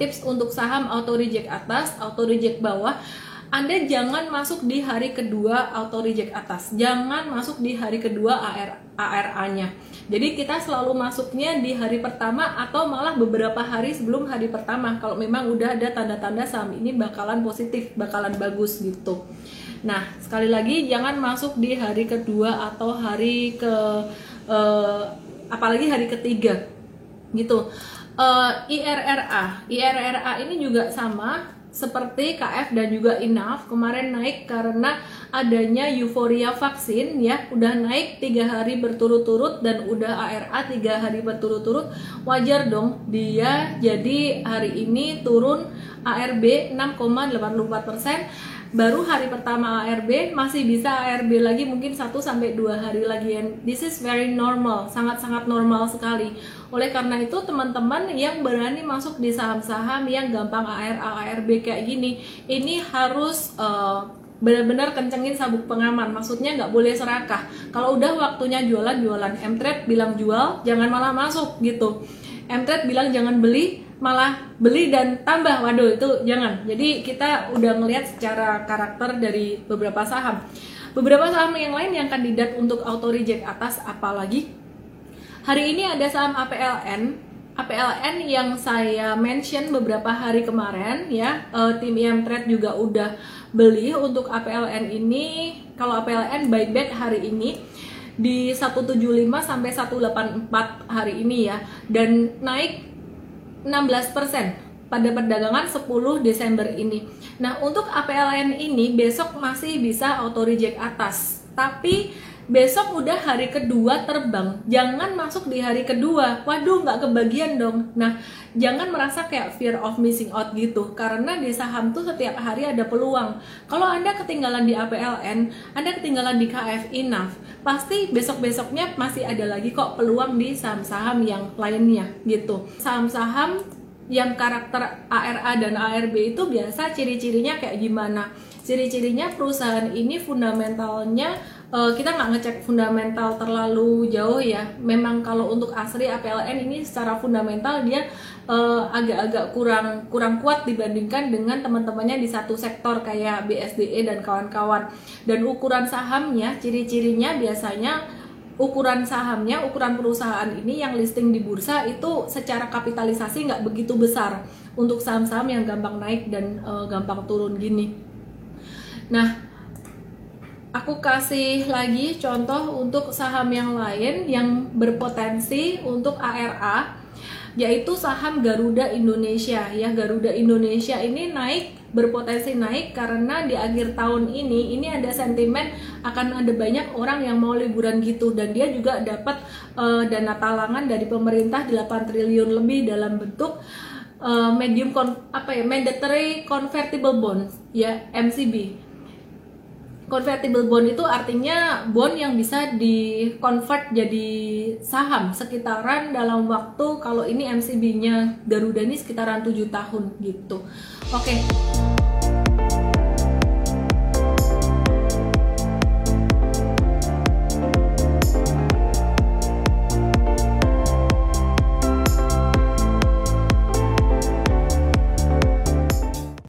tips untuk saham auto reject atas, auto reject bawah. Anda jangan masuk di hari kedua auto reject atas. Jangan masuk di hari kedua AR, ARA-nya. Jadi kita selalu masuknya di hari pertama atau malah beberapa hari sebelum hari pertama kalau memang udah ada tanda-tanda saham ini bakalan positif, bakalan bagus gitu. Nah, sekali lagi jangan masuk di hari kedua atau hari ke uh, apalagi hari ketiga gitu. Uh, IRRA, IRRA ini juga sama seperti KF dan juga INAF kemarin naik karena adanya euforia vaksin ya. Udah naik tiga hari berturut-turut dan udah ARA tiga hari berturut-turut. Wajar dong dia jadi hari ini turun ARB 6,84 persen baru hari pertama ARB masih bisa ARB lagi mungkin 1 sampai 2 hari lagi. And this is very normal sangat-sangat normal sekali. Oleh karena itu teman-teman yang berani masuk di saham-saham yang gampang AR ARB kayak gini ini harus uh, benar-benar kencengin sabuk pengaman. Maksudnya nggak boleh serakah. Kalau udah waktunya jualan jualan. M Trade bilang jual jangan malah masuk gitu. M Trade bilang jangan beli malah beli dan tambah. Waduh itu jangan. Jadi kita udah ngelihat secara karakter dari beberapa saham. Beberapa saham yang lain yang kandidat untuk auto reject atas apalagi? Hari ini ada saham APLN APLN yang saya mention beberapa hari kemarin ya. Uh, tim IM Trade juga udah beli untuk APLN ini. Kalau APLN buyback hari ini di 175 sampai 184 hari ini ya. Dan naik 16% pada perdagangan 10 Desember ini. Nah, untuk APLN ini besok masih bisa auto reject atas. Tapi besok udah hari kedua terbang. Jangan masuk di hari kedua. Waduh nggak kebagian dong. Nah jangan merasa kayak fear of missing out gitu. Karena di saham tuh setiap hari ada peluang. Kalau anda ketinggalan di APLN anda ketinggalan di KF Enough pasti besok-besoknya masih ada lagi kok peluang di saham-saham yang lainnya gitu. Saham-saham yang karakter ARA dan ARB itu biasa ciri-cirinya kayak gimana? Ciri-cirinya perusahaan ini fundamentalnya uh, kita nggak ngecek fundamental terlalu jauh ya. Memang kalau untuk asri APLN ini secara fundamental dia eh, agak-agak uh, kurang kurang kuat dibandingkan dengan teman-temannya di satu sektor kayak BSDE dan kawan-kawan. Dan ukuran sahamnya, ciri-cirinya biasanya ukuran sahamnya, ukuran perusahaan ini yang listing di bursa itu secara kapitalisasi nggak begitu besar untuk saham-saham yang gampang naik dan uh, gampang turun gini. Nah, aku kasih lagi contoh untuk saham yang lain yang berpotensi untuk ARA yaitu saham Garuda Indonesia. Ya Garuda Indonesia ini naik berpotensi naik karena di akhir tahun ini ini ada sentimen akan ada banyak orang yang mau liburan gitu. Dan dia juga dapat uh, dana talangan dari pemerintah 8 triliun lebih dalam bentuk uh, medium apa ya mandatory convertible bonds ya MCB convertible bond itu artinya bond yang bisa di convert jadi saham sekitaran dalam waktu kalau ini MCB-nya Garuda ini sekitaran 7 tahun gitu. Oke. Okay.